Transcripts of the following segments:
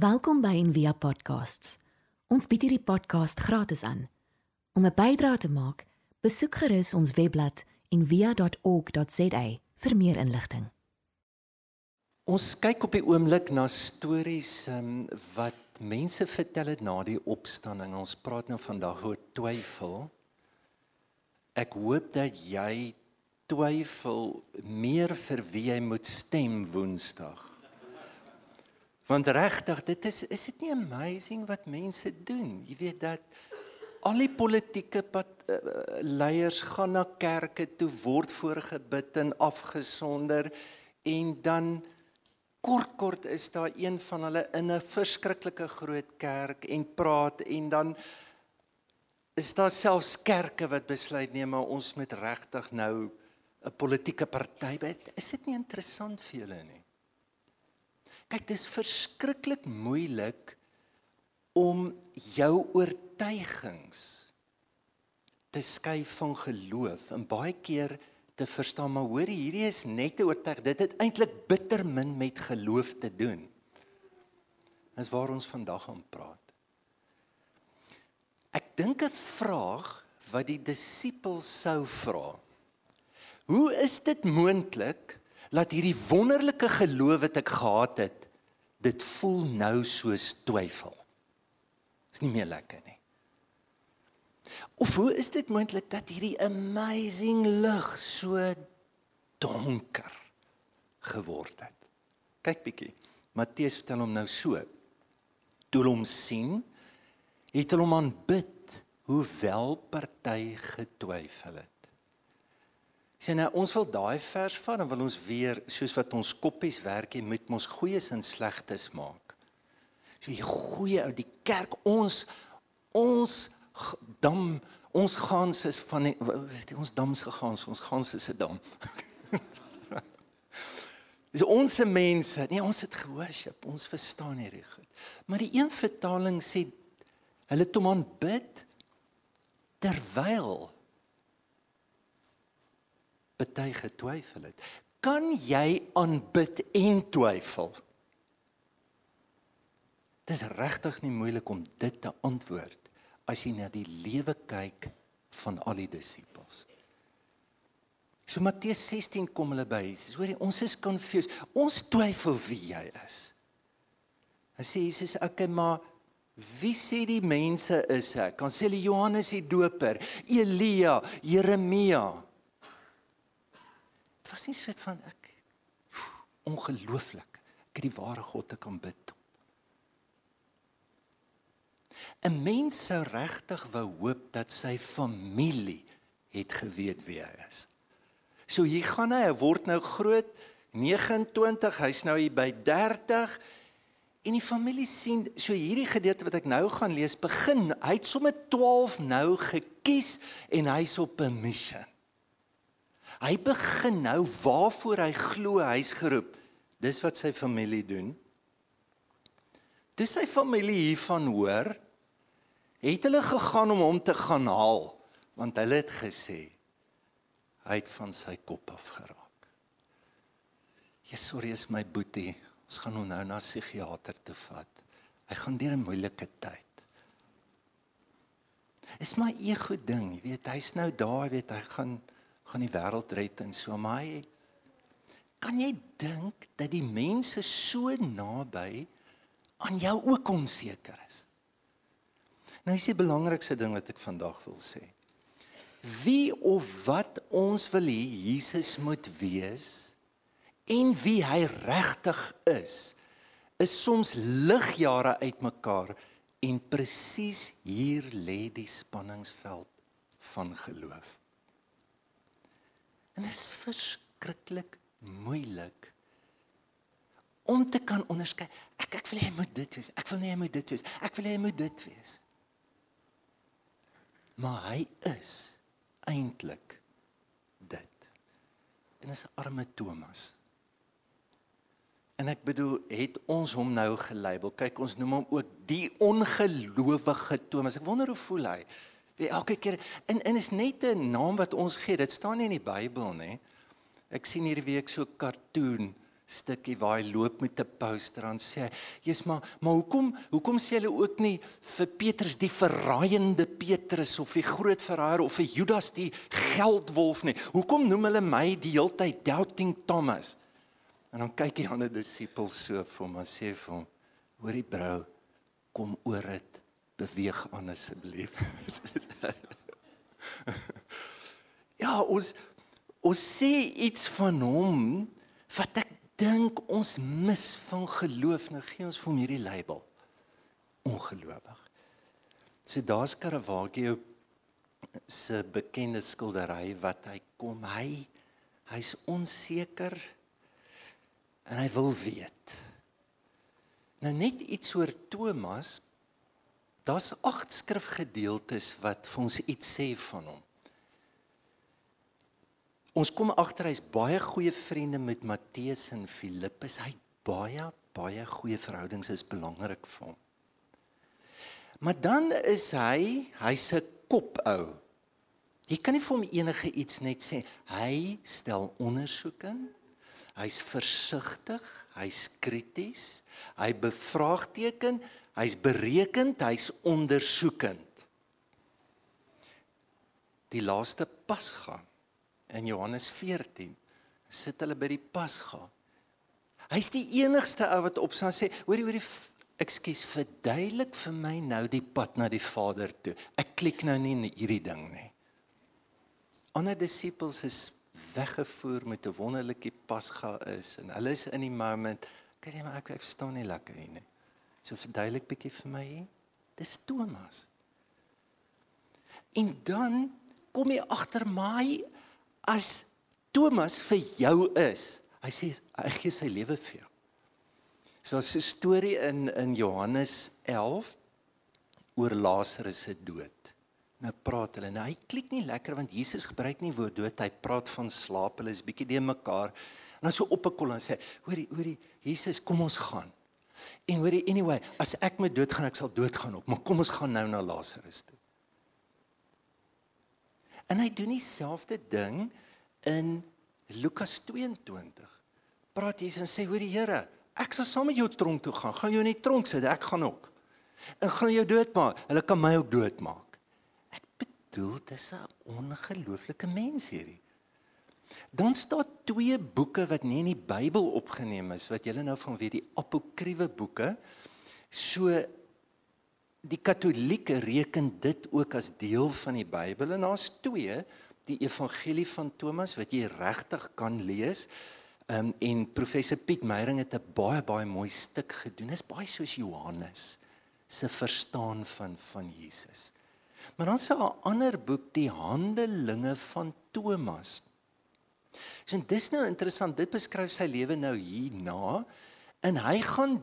Welkom by Envia Podcasts. Ons bied hierdie podcast gratis aan. Om 'n bydrae te maak, besoek gerus ons webblad en via.org.za vir meer inligting. Ons kyk op die oomblik na stories um, wat mense vertel het na die opstanding. Ons praat nou vandag oor twyfel. Ek hoop dat jy twyfel meer vir wie jy moet stem Woensdag. Want regtig, dit is is dit nie amazing wat mense doen? Jy weet dat al die politieke pad, uh, leiers gaan na kerke toe word voorgebid en afgesonder en dan kort kort is daar een van hulle in 'n verskriklike groot kerk en praat en dan is daar selfs kerke wat besluit nee maar ons moet regtig nou 'n politieke party by. Is dit nie interessant vir julle nie? Kyk, dit is verskriklik moeilik om jou oortuigings te skei van geloof en baie keer te verstaan maar hoor hierdie is net 'n oortuig dit het eintlik bitter min met geloof te doen. Dis waar ons vandag aan praat. Ek dink 'n vraag wat die disippels sou vra Hoe is dit moontlik dat hierdie wonderlike geloof wat ek gehad het, dit voel nou soos twyfel? Is nie meer lekker nie. Of hoe is dit moontlik dat hierdie amazing lig so donker geword het? Kyk bietjie. Matteus vertel hom nou so. Toe hom sien, het hulle hom aanbid, hoewel party getwyfel het. Sien nou ons wil daai vers vat en wil ons weer soos wat ons koppies werk jy moet ons goeies en slegtes maak. So die goeie ou die kerk ons ons dam ons gans is van die, ons dams gegaan ons gans is 'n dam. Dis ons se mense. Nee, ons het gehoorship. Ons verstaan hierdie goed. Maar die een vertaling sê hulle het hom aanbid terwyl party getwyfel het. Kan jy aanbid en twyfel? Dit is regtig nie moeilik om dit te antwoord as jy na die lewe kyk van al die disippels. So Matteus 16 kom hulle by. Hoorie, ons is confused. Ons twyfel wie jy is. Hy sê Jesus, okay, maar wie sê die mense is ek? Kan sê hulle Johannes die Doper, Elia, Jeremia, was nie so van ek ongelooflik. Ek het die ware God te kan bid. 'n Mens sou regtig wou hoop dat sy familie het geweet wie hy is. So hier gaan hy, hy word nou groot, 29, hy's nou hier by 30 en die familie sien so hierdie gedeelte wat ek nou gaan lees begin, hy het sommer 12 nou gekies en hy's op 'n missie. Hy begin nou waarvoor hy glo hy's geroep. Dis wat sy familie doen. Dis sy familie hiervan hoor, het hulle gegaan om hom te gaan haal want hulle het gesê hy het van sy kop af geraak. Ja sorry is my boetie, ons gaan hom nou na psigiater toe vat. Hy gaan deur 'n moeilike tyd. Is my ego ding, jy weet, hy's nou daar, jy weet, hy gaan gaan die wêreld red en so maar hy kan jy dink dat die mense so naby aan jou ook onseker is? Nou is die belangrikste ding wat ek vandag wil sê. Wie of wat ons wil hê Jesus moet wees en wie hy regtig is is soms ligjare uitmekaar en presies hier lê die spanningsveld van geloof En dit is verskriklik moeilik om te kan onderskei. Ek ek wil hê hy moet dit wees. Ek wil nie hy moet dit wees. Ek wil hê hy moet dit wees. Maar hy is eintlik dit. En is arme Thomas. En ek bedoel, het ons hom nou gelabel? Kyk, ons noem hom ook die ongelowige Thomas. Ek wonder hoe voel hy? Wie elke keer en en is net 'n naam wat ons gee. Dit staan nie in die Bybel nie. Ek sien hierdie week so 'n cartoon stukkie waar hy loop met 'n poster aan sê hy, "Jesus, maar maar hoekom hoekom sê hulle ook nie vir Petrus die verraaiende Petrus of die groot verraaier of vir Judas die geldwolf nie? Hoekom noem hulle my die heeltyd doubting Thomas?" En dan kyk die ander disipels so vir hom en sê vir hom, "Hoorie brou, kom oor dit, beweeg aan asseblief." ja, ons ons sê iets van hom wat ek dink ons mis van geloof nou gee ons vir hom hierdie label ongelowig. So daar's Caravaggio se bekende skildery wat hy kom hy hy's onseker en hy wil weet. Nou net iets oor Thomas. Daar's agt skrifgedeeltes wat vir ons iets sê van hom. Ons kom agter hy's baie goeie vriende met Matteus en Filippus. Hy baie baie goeie verhoudings is belangrik vir hom. Maar dan is hy, hy's 'n kopou. Jy kan nie vir hom enige iets net sê. Hy stel ondersoek in. Hy's versigtig, hy's krities, hy bevraagteken, hy's berekend, hy's ondersoekend. Die laaste Pasga in Johannes 14 sit hulle by die Pasga. Hy's die enigste ou wat op staan sê, hoorie hoorie ekskuus, verduidelik vir my nou die pad na die Vader toe. Ek klik nou nie hierdie ding nie. Ander disippels is weggevoer met 'n wonderlike Pasga is en hulle is in die moment, kan jy maar ek, ek verstaan nie lekker hier nie. So verduidelik bietjie vir my. Dis Thomas. En dan kom jy agter my as Thomas vir jou is, hy sê hy gee sy lewe vir jou. So 'n storie in in Johannes 11 oor Lazarus se dood. Nou praat hulle. Nou hy klik nie lekker want Jesus gebruik nie woord dood, hy praat van slaap. Hulle is bietjie de mekaar. En dan so op 'n kol en sê, "Hoorie, hoorie, Jesus, kom ons gaan." En hoorie, anyway, as ek met dood gaan, ek sal doodgaan ook, maar kom ons gaan nou na Lazarus toe. En hy doen dieselfde ding in Lukas 22. Praat Jesus en sê: "Hoor die Here, ek sal saam met jou tronk toe gaan. Gaan jy in die tronk sit, ek gaan ook. En gaan jou doodmaak. Hulle kan my ook doodmaak." Ek bedoel, dis 'n ongelooflike mens hierdie. Dan staan twee boeke wat nie in die Bybel opgeneem is wat julle nou van weet die apokriewe boeke. So die Katolieke reken dit ook as deel van die Bybel en daar's twee, die Evangelie van Thomas wat jy regtig kan lees. Um, en professor Piet Meyering het 'n baie baie mooi stuk gedoen. Dit is baie soos Johannes se verstaan van van Jesus. Maar dan sê 'n ander boek die Handelinge van Thomas. So dis nou interessant. Dit beskryf sy lewe nou hierna en hy gaan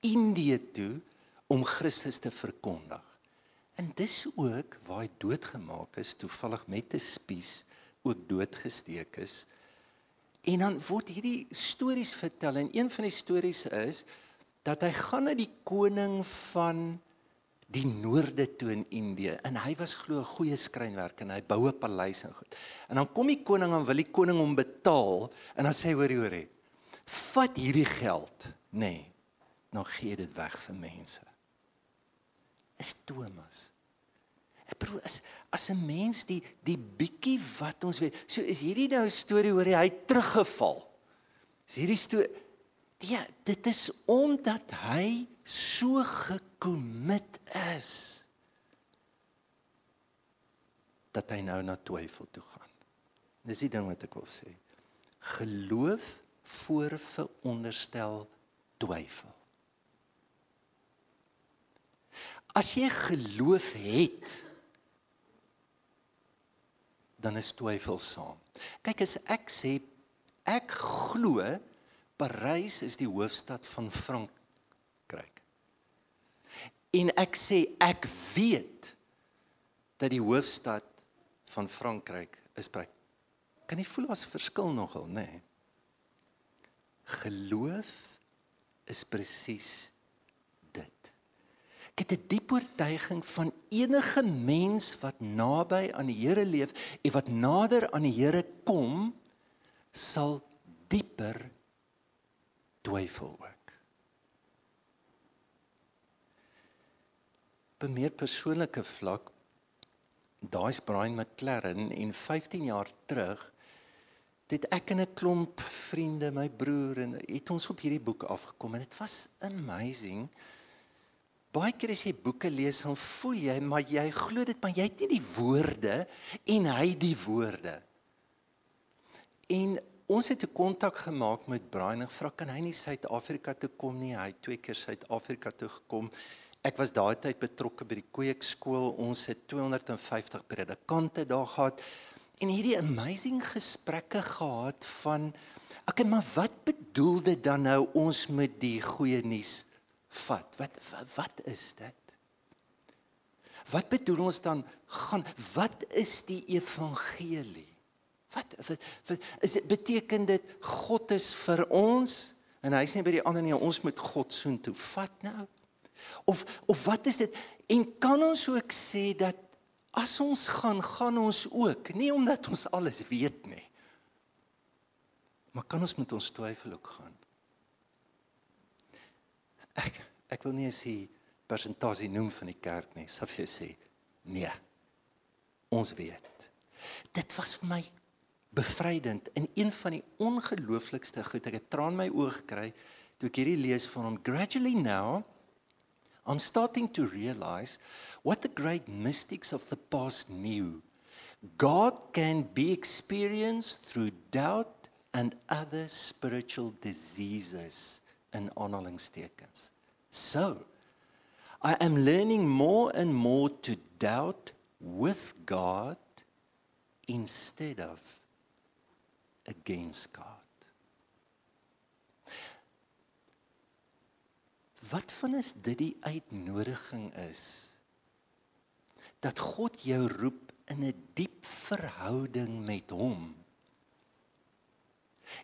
Indië toe om Christus te verkondig. En dis ook waar hy doodgemaak is, toevallig met 'n spies ook doodgesteek is. En dan word hierdie stories vertel en een van die stories is dat hy gaan na die koning van die noorde toe in Indië en hy was glo 'n goeie skrynwerker en hy bou 'n paleis en goed. En dan kom die koning en wil die koning hom betaal en dan sê hy hoor hoor het. Vat hierdie geld, nê. Nee, dan gee dit weg vir mense is Thomas. Ek bedoel as as 'n mens die die bietjie wat ons weet. So is hierdie nou 'n storie oor hy teruggeval. Is hierdie storie Ja, dit is omdat hy so gekommit is dat hy nou na twyfel toe gaan. Dis die ding wat ek wil sê. Geloof voor veronderstel twyfel. As jy geloof het, dan is twyfel saam. Kyk as ek sê ek glo Parys is die hoofstad van Frankryk. En ek sê ek weet dat die hoofstad van Frankryk is Parys. Kan jy voel as 'n verskil nogal, nê? Nee? Geloof is presies Ek het 'n diep oortuiging van enige mens wat naby aan die Here leef en wat nader aan die Here kom, sal dieper twyfel ook. Op 'n meer persoonlike vlak daai's Brian McLaren en 15 jaar terug dit ek en 'n klomp vriende, my broer en het ons op hierdie boek afgekom en dit was amazing. Baie keer as jy boeke lees, dan voel jy maar jy glo dit, maar jy het nie die woorde en hy die woorde. En ons het 'n kontak gemaak met Brian en vra kan hy nie Suid-Afrika toe kom nie. Hy het twee keer Suid-Afrika toe gekom. Ek was daai tyd betrokke by die kweekskool. Ons het 250 predikante daar gehad en hierdie amazing gesprekke gehad van okay, maar wat bedoel dit dan nou ons met die goeie nuus vat? Wat wat, is dit? Wat bedoel ons dan gaan wat is die evangelie? Wat wat, wat is dit beteken dit God is vir ons en hy's nie by die ander nie ons moet God soen toe vat nou? Of of wat is dit? En kan ons ook sê dat as ons gaan, gaan ons ook, nie omdat ons alles weet nie. Maar kan ons met ons twyfel ook gaan? Ek ek wil nie sê persentasie noem van die kerk nie, sou jy sê nee. Ons weet. Dit was vir my bevrydend en een van die ongelooflikste goed. Ek het traan my oë gekry toe ek hierdie lees van hom gradually now I'm starting to realize what the great mystics of the past knew. God can be experienced through doubt and other spiritual diseases in aanhalingstekens. So, I am learning more and more to doubt with God instead of against God. Wat van is dit die uitnodiging is dat God jou roep in 'n diep verhouding met hom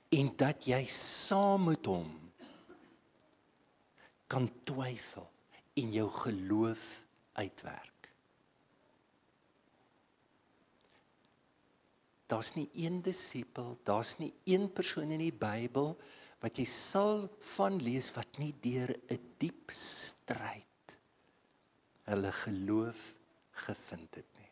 en dat jy saam met hom kan twyfel en jou geloof uitwerk. Daar's nie een disipel, daar's nie een persoon in die Bybel wat jy sal van lees wat nie deur 'n diep stryd hulle geloof gevind het nie.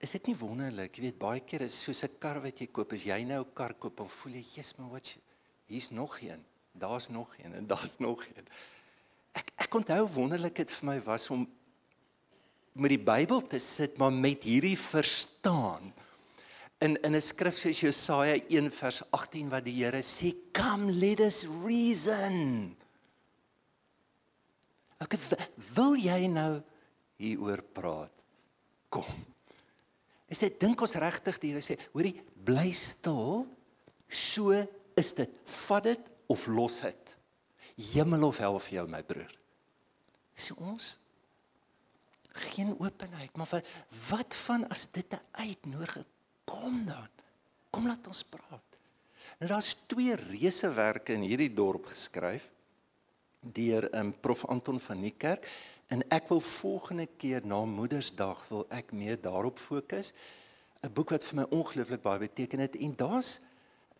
Is dit nie wonderlik? Jy weet baie keer is soos 'n kar wat jy koop, as jy nou 'n kar koop, dan voel jy, "Jesus, maar wat hier's nog een. Daar's nog een en daar's nog een." Ek ek onthou wonderlik dit vir my was om met die Bybel te sit maar met hierdie verstaan in in 'n skrif soos Jesaja 1 vers 18 wat die Here sê come let us reason. Ek wil jy nou hieroor praat. Kom. Is dit dink ons regtig die Here sê hoorie bly stil. So is dit. Vat dit of los dit. Hemel of hel vir jou my broer. Dis ons geen openheid, maar wat, wat van as dit 'n uitnodiging kom dan. Kom laat ons praat. Nou daar's twee reuse werke in hierdie dorp geskryf deur 'n um, prof Anton van Niekerk en ek wil volgende keer na Moedersdag wil ek meer daarop fokus. 'n Boek wat vir my ongelooflik baie beteken het en daar's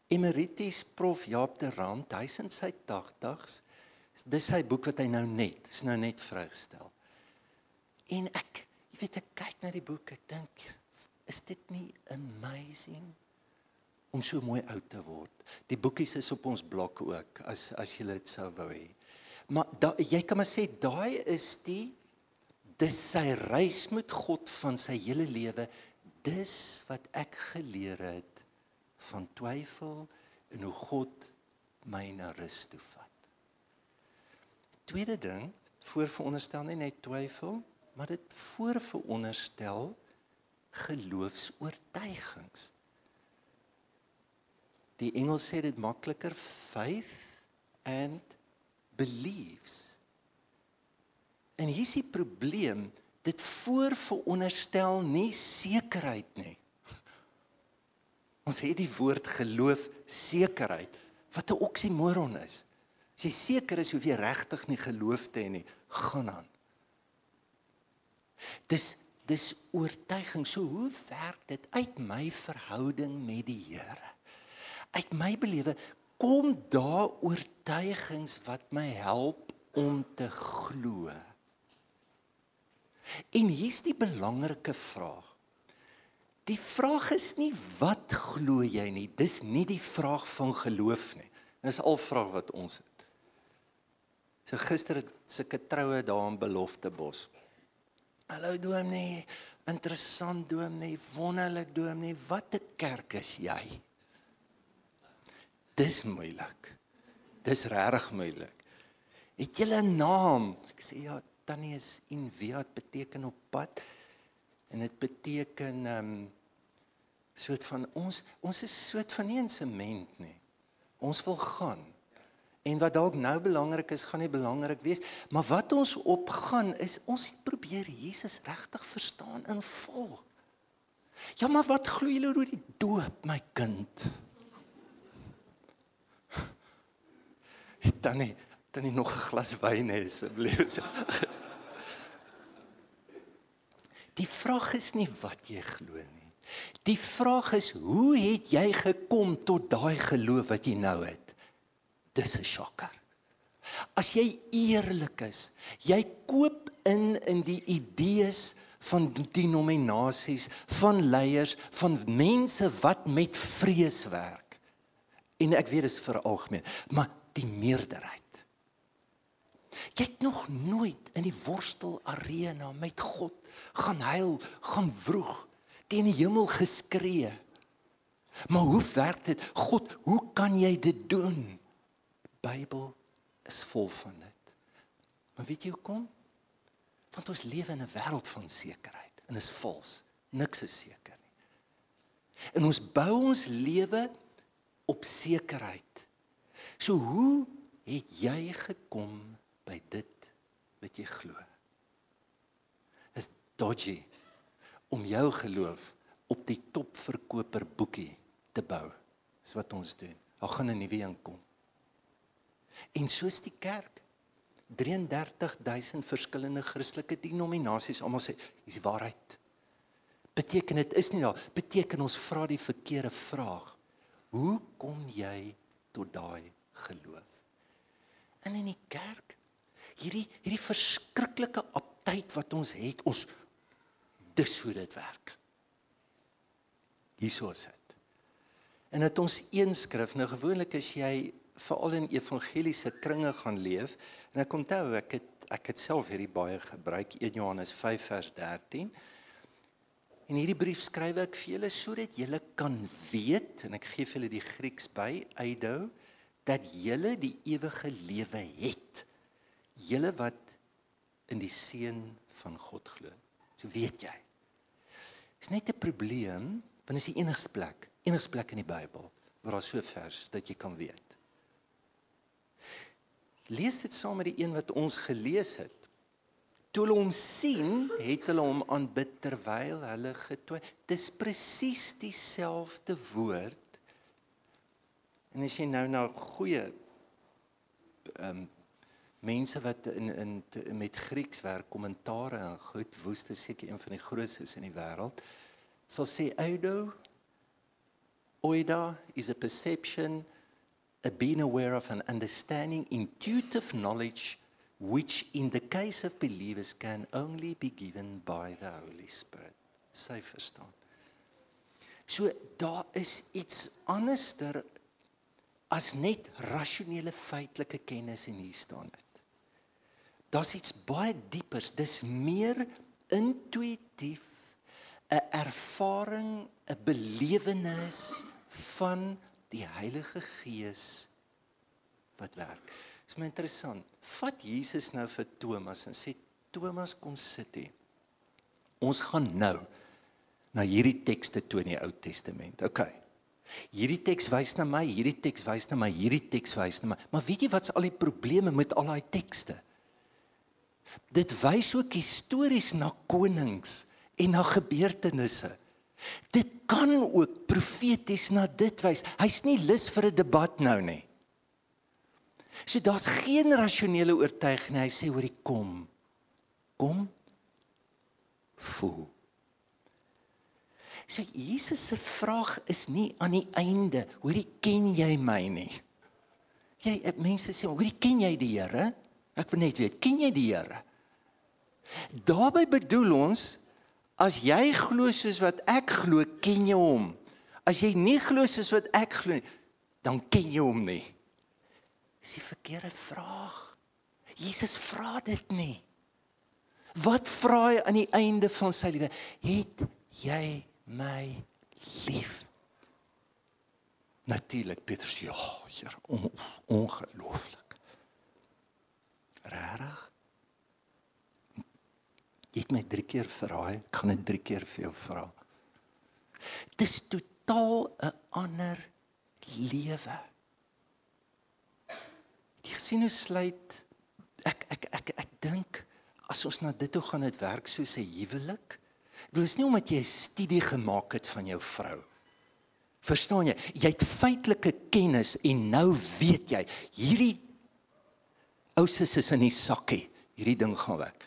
emeritus prof Jaap de Rand, hy's in sy 80's. Dis sy boek wat hy nou net, is nou net vrygestel. En ek, jy weet ek kyk na die boek, ek dink Is dit nie amazing om so mooi oud te word? Die boekies is op ons blok ook as as jy dit sou wou hê. Maar da, jy kan maar sê daai is die dis sy reis met God van sy hele lewe. Dis wat ek geleer het van twyfel en hoe God my na rus toe vat. Tweede ding, voorveronderstel nie net twyfel, maar dit voorveronderstel geloofs-oortuigings. Die Engels sê dit makliker faith and beliefs. En hier is die probleem, dit voorveronderstel nie sekerheid nie. Ons het die woord geloof sekerheid wat 'n oksimoron is. As jy seker is hoef jy regtig nie geloof te hê nie, gaan aan. Dis dis oortuiging. So hoe werk dit uit my verhouding met die Here? Uit my belewe kom daar oortuigings wat my help om te glo. En hier's die belangrike vraag. Die vraag is nie wat glo jy nie, dis nie die vraag van geloof nie. Dis al vraag wat ons het. So gister het sulke troue daar in Beloftebos. Hallo dominee, interessant dominee, wonderlik dominee, wat 'n kerk is jy? Dis moeilik. Dis regtig moeilik. Het jy 'n naam? Ek sê ja, tannie is in Viat beteken op pad en dit beteken ehm um, soort van ons ons is soort van nie in sement nie. Ons wil gaan. En wat dalk nou belangrik is, gaan nie belangrik wees, maar wat ons opgaan is ons probeer Jesus regtig verstaan in vol. Ja, maar wat glo julle oor die doop, my kind? Tannie, tannie nog 'n glas wyn hê asseblief. Die vraag is nie wat jy glo nie. Die vraag is hoe het jy gekom tot daai geloof wat jy nou het? Dis 'n sjokker. As jy eerlik is, jy koop in in die idees van denominasies, van leiers, van mense wat met vrees werk. En ek weet dit is vir algemeen, maar die meerderheid. Jy het nog nooit in die worstel arena met God gaan huil, gaan vroeg teen die hemel geskree. Maar hoe werk dit? God, hoe kan jy dit doen? Bybel is vol van dit. Maar weet jy hoekom? Want ons lewe in 'n wêreld van sekerheid en is vals. Niks is seker nie. En ons bou ons lewe op sekerheid. So hoe het jy gekom by dit wat jy glo? Is dodgy om jou geloof op die topverkoper boekie te bou. Dis wat ons doen. Daar gaan 'n nuwe een kom. En soos die kerk 33000 verskillende Christelike denominasies almal sê, dis die waarheid. Beteken dit is nie daar, beteken ons vra die verkeerde vraag. Hoe kom jy tot daai geloof. En in die kerk hierdie hierdie verskriklike aptyd wat ons het, ons dis hoe dit werk. Hierso is dit. En dit ons een skrif, nou gewoonlik as jy veral in evangeliese kringe gaan leef, en ek onthou ek het ek het self hierdie baie gebruik 1 Johannes 5 vers 13. En hierdie brief skryf ek vir julle sodat julle kan weet en ek gee vir julle die Grieks by, eido, dat julle die ewige lewe het. Julle wat in die seun van God glo. So weet jy. Is net 'n probleem want is die enigste plek, enigste plek in die Bybel waar daar so vers dat jy kan weet. Lees dit saam met die een wat ons gelees het. Toe hulle hom sien, het hulle hom aanbid terwyl hulle getoe. Dis presies dieselfde woord En as jy nou na goeie ehm um, mense wat in in met Grieks werk, kommentare en goed woeste seker een van die grootstes in die wêreld, sal sê eido oida is a perception a being aware of an understanding intuitive knowledge which in the case of believers can only be given by the holy spirit. Sy verstaan. So daar is iets anderster as net rasionele feitelike kennis en hier staan dit. Daar's iets baie diepers, dis meer intuïtief 'n ervaring, 'n belewenis van die Heilige Gees wat werk. Dit is my interessant. Vat Jesus nou vir Thomas en sê Thomas kom sit hier. Ons gaan nou na hierdie tekste toe in die Ou Testament. OK. Hierdie teks wys na my, hierdie teks wys na my, hierdie teks wys na my. Maar weet jy wat's al die probleme met al daai tekste? Dit wys ook histories na konings en na gebeurtenisse. Dit kan ook profeties na dit wys. Hy's nie lus vir 'n debat nou nie. So daar's geen rasionele oortuiging nie. Hy sê hoor, kom. Kom. Voel. So Jesus se vraag is nie aan die einde, hoorie ken jy my nie? Jy mense sê, "Hoe ken jy die Here?" Ek wil net weet, ken jy die Here? Daarby bedoel ons as jy glo soos wat ek glo, ken jy hom. As jy nie glo soos wat ek glo nie, dan ken jy hom nie. Dis die verkeerde vraag. Jesus vra dit nie. Wat vra hy aan die einde van sy lewe? Het jy my lief? Natuurlik Petrus ja, Here, on, ongelooflik. Regtig? Jy het my 3 keer verraai, ek gaan dit 3 keer vir jou vra. Dis totaal 'n ander lewe. Die gesien hoe sluit ek ek ek ek dink as ons na dit toe gaan dit werk soos 'n huwelik. Dit is nie omdat jy 'n studie gemaak het van jou vrou Verstaan jy? Jy het feitelike kennis en nou weet jy hierdie ou sis is in die sakkie. Hierdie ding gaan werk.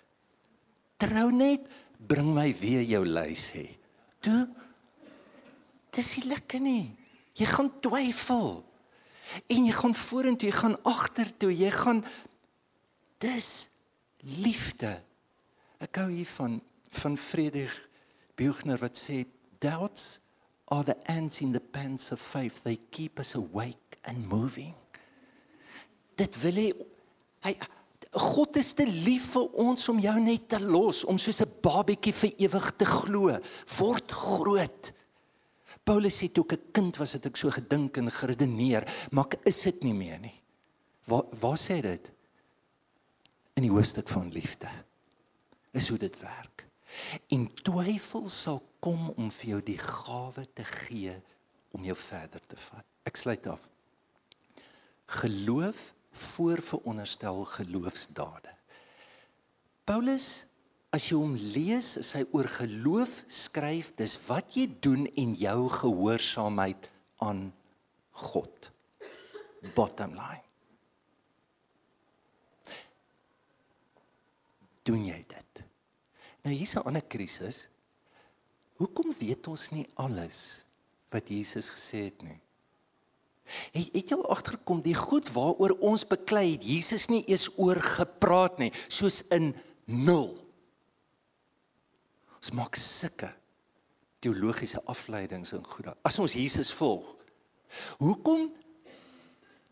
Trou net, bring my weer jou lys hê. Toe dis nie lekker nie. Jy gaan twyfel. En jy gaan vorentoe, jy gaan agtertoe, jy gaan dis liefde. Ek hou hiervan van Friedrich Buchner wat sê doubts are the ants in the pants of faith. They keep us awake and moving. Dit wil hy hy God is te lief vir ons om jou net te los, om soos 'n babietjie vir ewig te glo. Word groot. Paulus sê toe ek 'n kind was, het ek so gedink en geredeneer, maar ek is dit nie meer nie. Waar waar sê dit? In die hoofstuk van liefde. Is hoe dit werk. En twyfel sal kom om vir jou die gawe te gee om jou verder te vat. Ek sluit af. Geloof voorveronderstel geloofsdade. Paulus as jy hom lees, as hy oor geloof skryf, dis wat jy doen en jou gehoorsaamheid aan God. Bottom line. Doen jy dit? Nou hier's 'n ander krisis. Hoekom weet ons nie alles wat Jesus gesê het nie? Het, het jy al agtergekom die goed waaroor ons beklei het Jesus nie eens oor gepraat nie, soos in nul. Ons maak sulke teologiese afleidings en goed. As ons Jesus volg, hoekom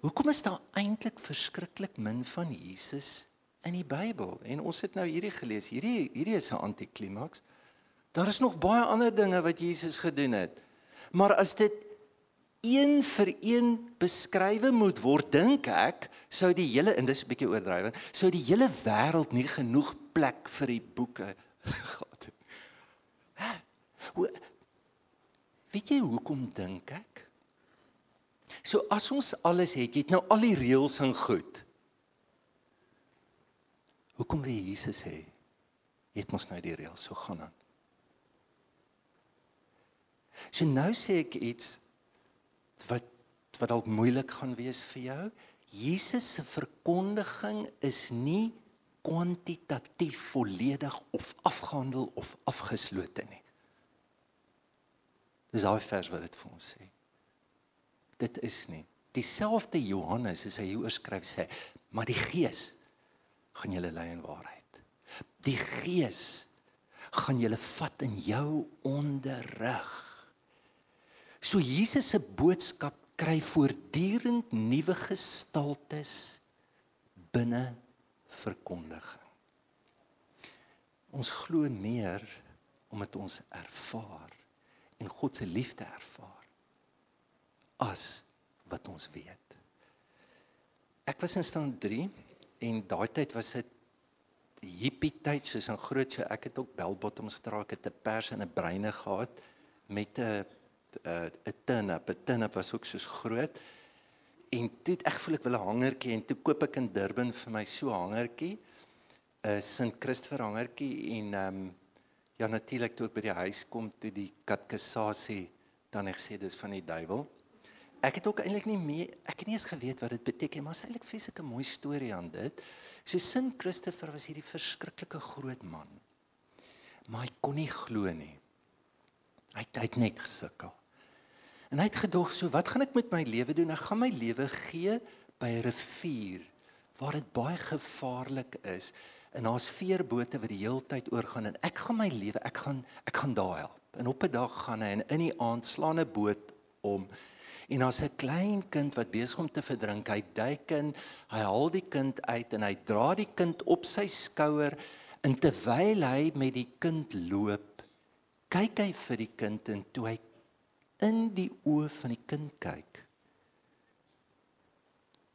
hoekom is daar eintlik verskriklik min van Jesus in die Bybel? En ons het nou hierdie gelees. Hierdie hierdie is 'n antiklimaks. Daar is nog baie ander dinge wat Jesus gedoen het. Maar as dit een vir een beskrywe moet word, dink ek, sou die hele en dis 'n bietjie oordrywing, sou die hele wêreld nie genoeg plek vir die boeke gehad het. Hoe weet jy hoekom dink ek? So as ons alles het, jy het nou al die reëls en goed. Hoekom wil Jesus hê? Het mos nou die reëls so gaan aan. So nou sê ek iets wat wat dalk moeilik gaan wees vir jou. Jesus se verkondiging is nie kwantitatief volledig of afgehandel of afgeslote nie. Dis daai vers wat dit vir ons sê. Dit is nie. Dieselfde Johannes as hy hier oorskryf sê, maar die Gees gaan julle lei in waarheid. Die Gees gaan julle vat in jou onderrig. So Jesus se boodskap kry voortdurend nuwe gestaltes binne verkondiging. Ons glo meer omdat ons ervaar en God se liefde ervaar as wat ons weet. Ek was in staan 3 en daai tyd was dit hippie tyd soos in groot so ek het ook Belbottomstraat het 'n pers en 'n breine gehad met 'n 'n uh, turn-up, 'n turn-up was ook soos groot. En toe ek voel ek wil 'n hangertjie en toe koop ek in Durban vir my so 'n hangertjie. 'n Sint Christopher hangertjie en ehm um, ja natuurlik toe ek by die huis kom toe die katkesasie dan ek sê dis van die duiwel. Ek het ook eintlik nie meer ek het nie eens geweet wat dit beteken maar is eintlik fisieke mooi storie aan dit. So Sint Christopher was hierdie verskriklike groot man. Maar hy kon nie glo nie. Hy het, hy het net gesukkel. En hy het gedog, so wat gaan ek met my lewe doen? Ek gaan my lewe gee by 'n rivier waar dit baie gevaarlik is en daar's veerbote wat die hele tyd oorgaan en ek gaan my lewe, ek gaan ek gaan daar help. En op 'n dag gaan hy en in die aand slaan 'n boot om en daar's 'n klein kind wat besig om te verdrink. Hy duik in, hy haal die kind uit en hy dra die kind op sy skouer en terwyl hy met die kind loop, kyk hy vir die kind en toe hy in die oë van die kind kyk,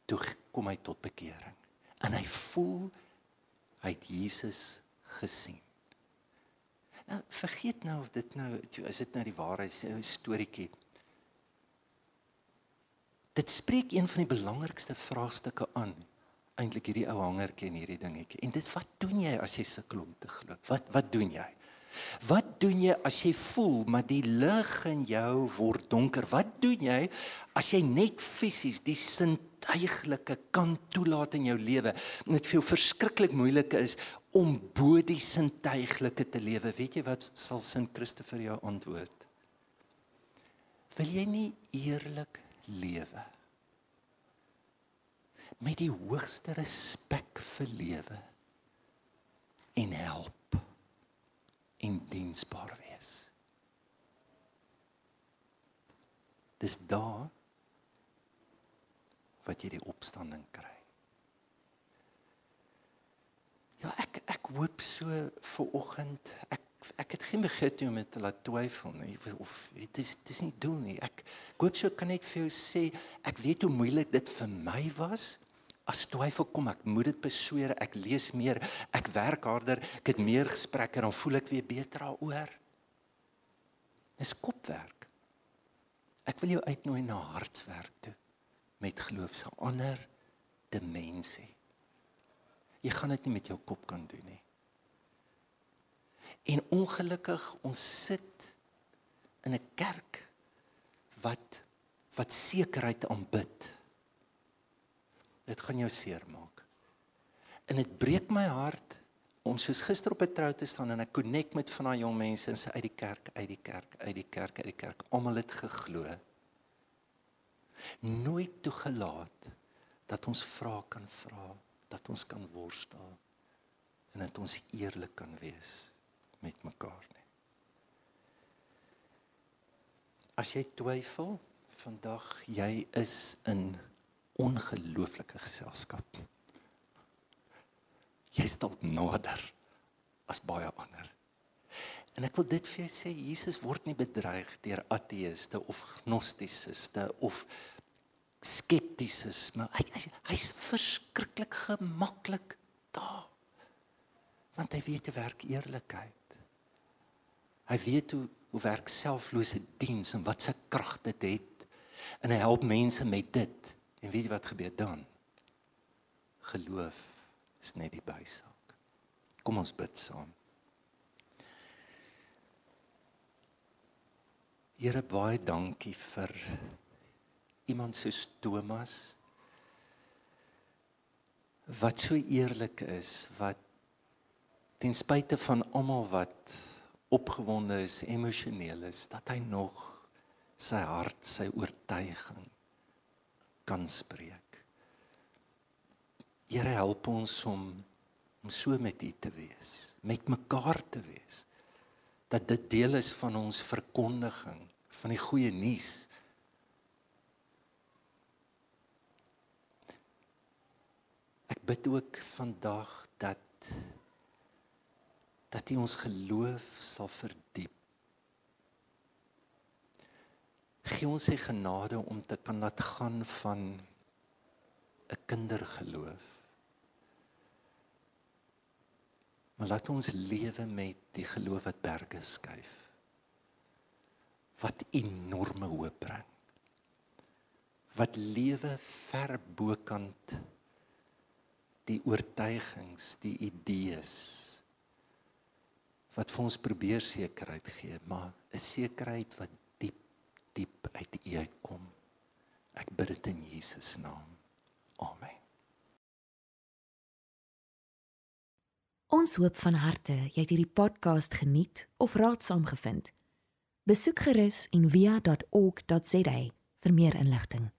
toe kom hy tot bekering en hy voel hy het Jesus gesien. Nou vergeet nou of dit nou is dit nou die waarheid storieetjie. Dit spreek een van die belangrikste vraagstukke aan eintlik hierdie ou hangertjie en hierdie dingetjie. En dit wat doen jy as jy sukkel om te glo? Wat wat doen jy? Wat doen jy as jy voel maar die lig in jou word donker? Wat doen jy as jy net fisies die sintuiglike kan toelaat in jou lewe? Dit vir jou verskriklik moeilik is om bo die sintuiglike te lewe. Weet jy wat sal Sint Christopher jou antwoord? Wil jy nie eerlik lewe met die hoogste respek vir lewe en help en diensbaar wees. Dis daar wat jy die opstanding kry. Ja, ek ek hoop so vir oggend ek ek het geen begeerte om te laat twyfel nie of dit is dis nie doel nie. Ek hoop so kan net vir jou sê ek weet hoe moeilik dit vir my was as twyfel kom ek moet dit besweer ek lees meer ek werk harder ek het meer gesprekke dan voel ek weer beter daaroor. Dis kopwerk. Ek wil jou uitnooi na hartswerk toe met geloof se ander dimensie. Jy gaan dit nie met jou kop kan doen nie. En ongelukkig ons sit in 'n kerk wat wat sekerheid aanbid Dit gaan jou seermaak. En dit breek my hart om soos gister op 'n trou te staan en ek connect met van daai jong mense en sy uit die kerk, uit die kerk, uit die kerk, uit die kerk. Almal het geglo. Nooit toegelaat dat ons vra kan vra, dat ons kan worstel en dat ons eerlik kan wees met mekaar nie. As jy twyfel, vandag jy is in ongelooflike geselskap. Jy dalk nader as baie ander. En ek wil dit vir jou sê, Jesus word nie bedreig deur ateëste of gnostisiste of skeptises, maar hy hy's hy verskriklik gemaklik daar. Want hy weet hoe werk eerlikheid. Hy weet hoe hoe werk selflose diens en wat se krag dit het. En hy help mense met dit. En weet jy wat gebeur dan? Geloof is net die bysaak. Kom ons bid saam. Here baie dankie vir iemand soos Thomas wat so eerlik is wat ten spyte van almal wat opgewonde is, emosioneel is, dat hy nog sy hart, sy oortuiging kan spreek. Here help ons om om so met U te wees, met mekaar te wees. Dat dit deel is van ons verkondiging van die goeie nuus. Ek bid ook vandag dat dat U ons geloof sal verdiep gee ons se genade om te kan laat gaan van 'n kindergeloof. Maar laat ons lewe met die geloof wat berge skuif. Wat enorme hoop bring. Wat lewe ver bokant die oortuigings, die idees wat vir ons probeer sekerheid gee, maar 'n sekerheid wat diep uit U uitkom. Ek bid dit in Jesus naam. Amen. Ons hoop van harte jy het hierdie podcast geniet of raadsaam gevind. Besoek gerus en via.ok.za vir meer inligting.